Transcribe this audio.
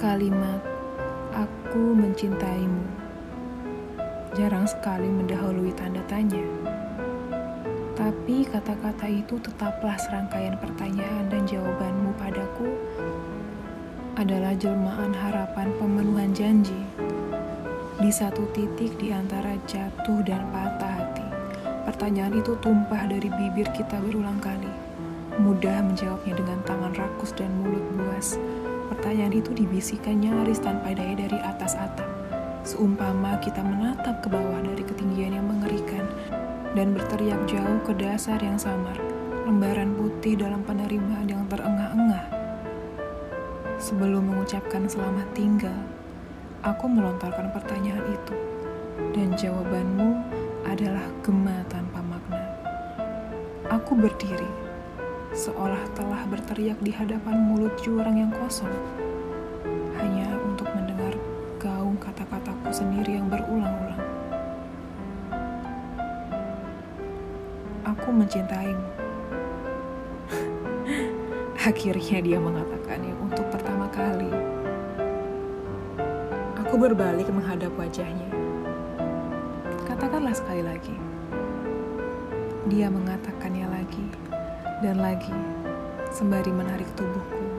Kalimat "aku mencintaimu" jarang sekali mendahului tanda tanya. Tapi kata-kata itu tetaplah serangkaian pertanyaan dan jawabanmu padaku adalah jelmaan harapan pemenuhan janji. Di satu titik di antara jatuh dan patah hati, pertanyaan itu tumpah dari bibir kita berulang kali. Mudah menjawabnya dengan tangan rakus dan mulut buas. Pertanyaan itu dibisikkan nyaris tanpa daya dari atas atap. Seumpama kita menatap ke bawah dari ketinggian yang mengerikan dan berteriak jauh ke dasar yang samar, lembaran putih dalam penerimaan yang terengah-engah. Sebelum mengucapkan selamat tinggal, aku melontarkan pertanyaan itu, dan jawabanmu adalah gema tanpa makna. Aku berdiri, seolah telah berteriak di hadapan mulut jurang yang kosong, hanya untuk mendengar gaung kata-kataku sendiri yang berulang-ulang. Aku mencintaimu. Akhirnya dia mengatakannya untuk pertama kali. Aku berbalik menghadap wajahnya. Katakanlah sekali lagi. Dia mengatakannya lagi dan lagi, sembari menarik tubuhku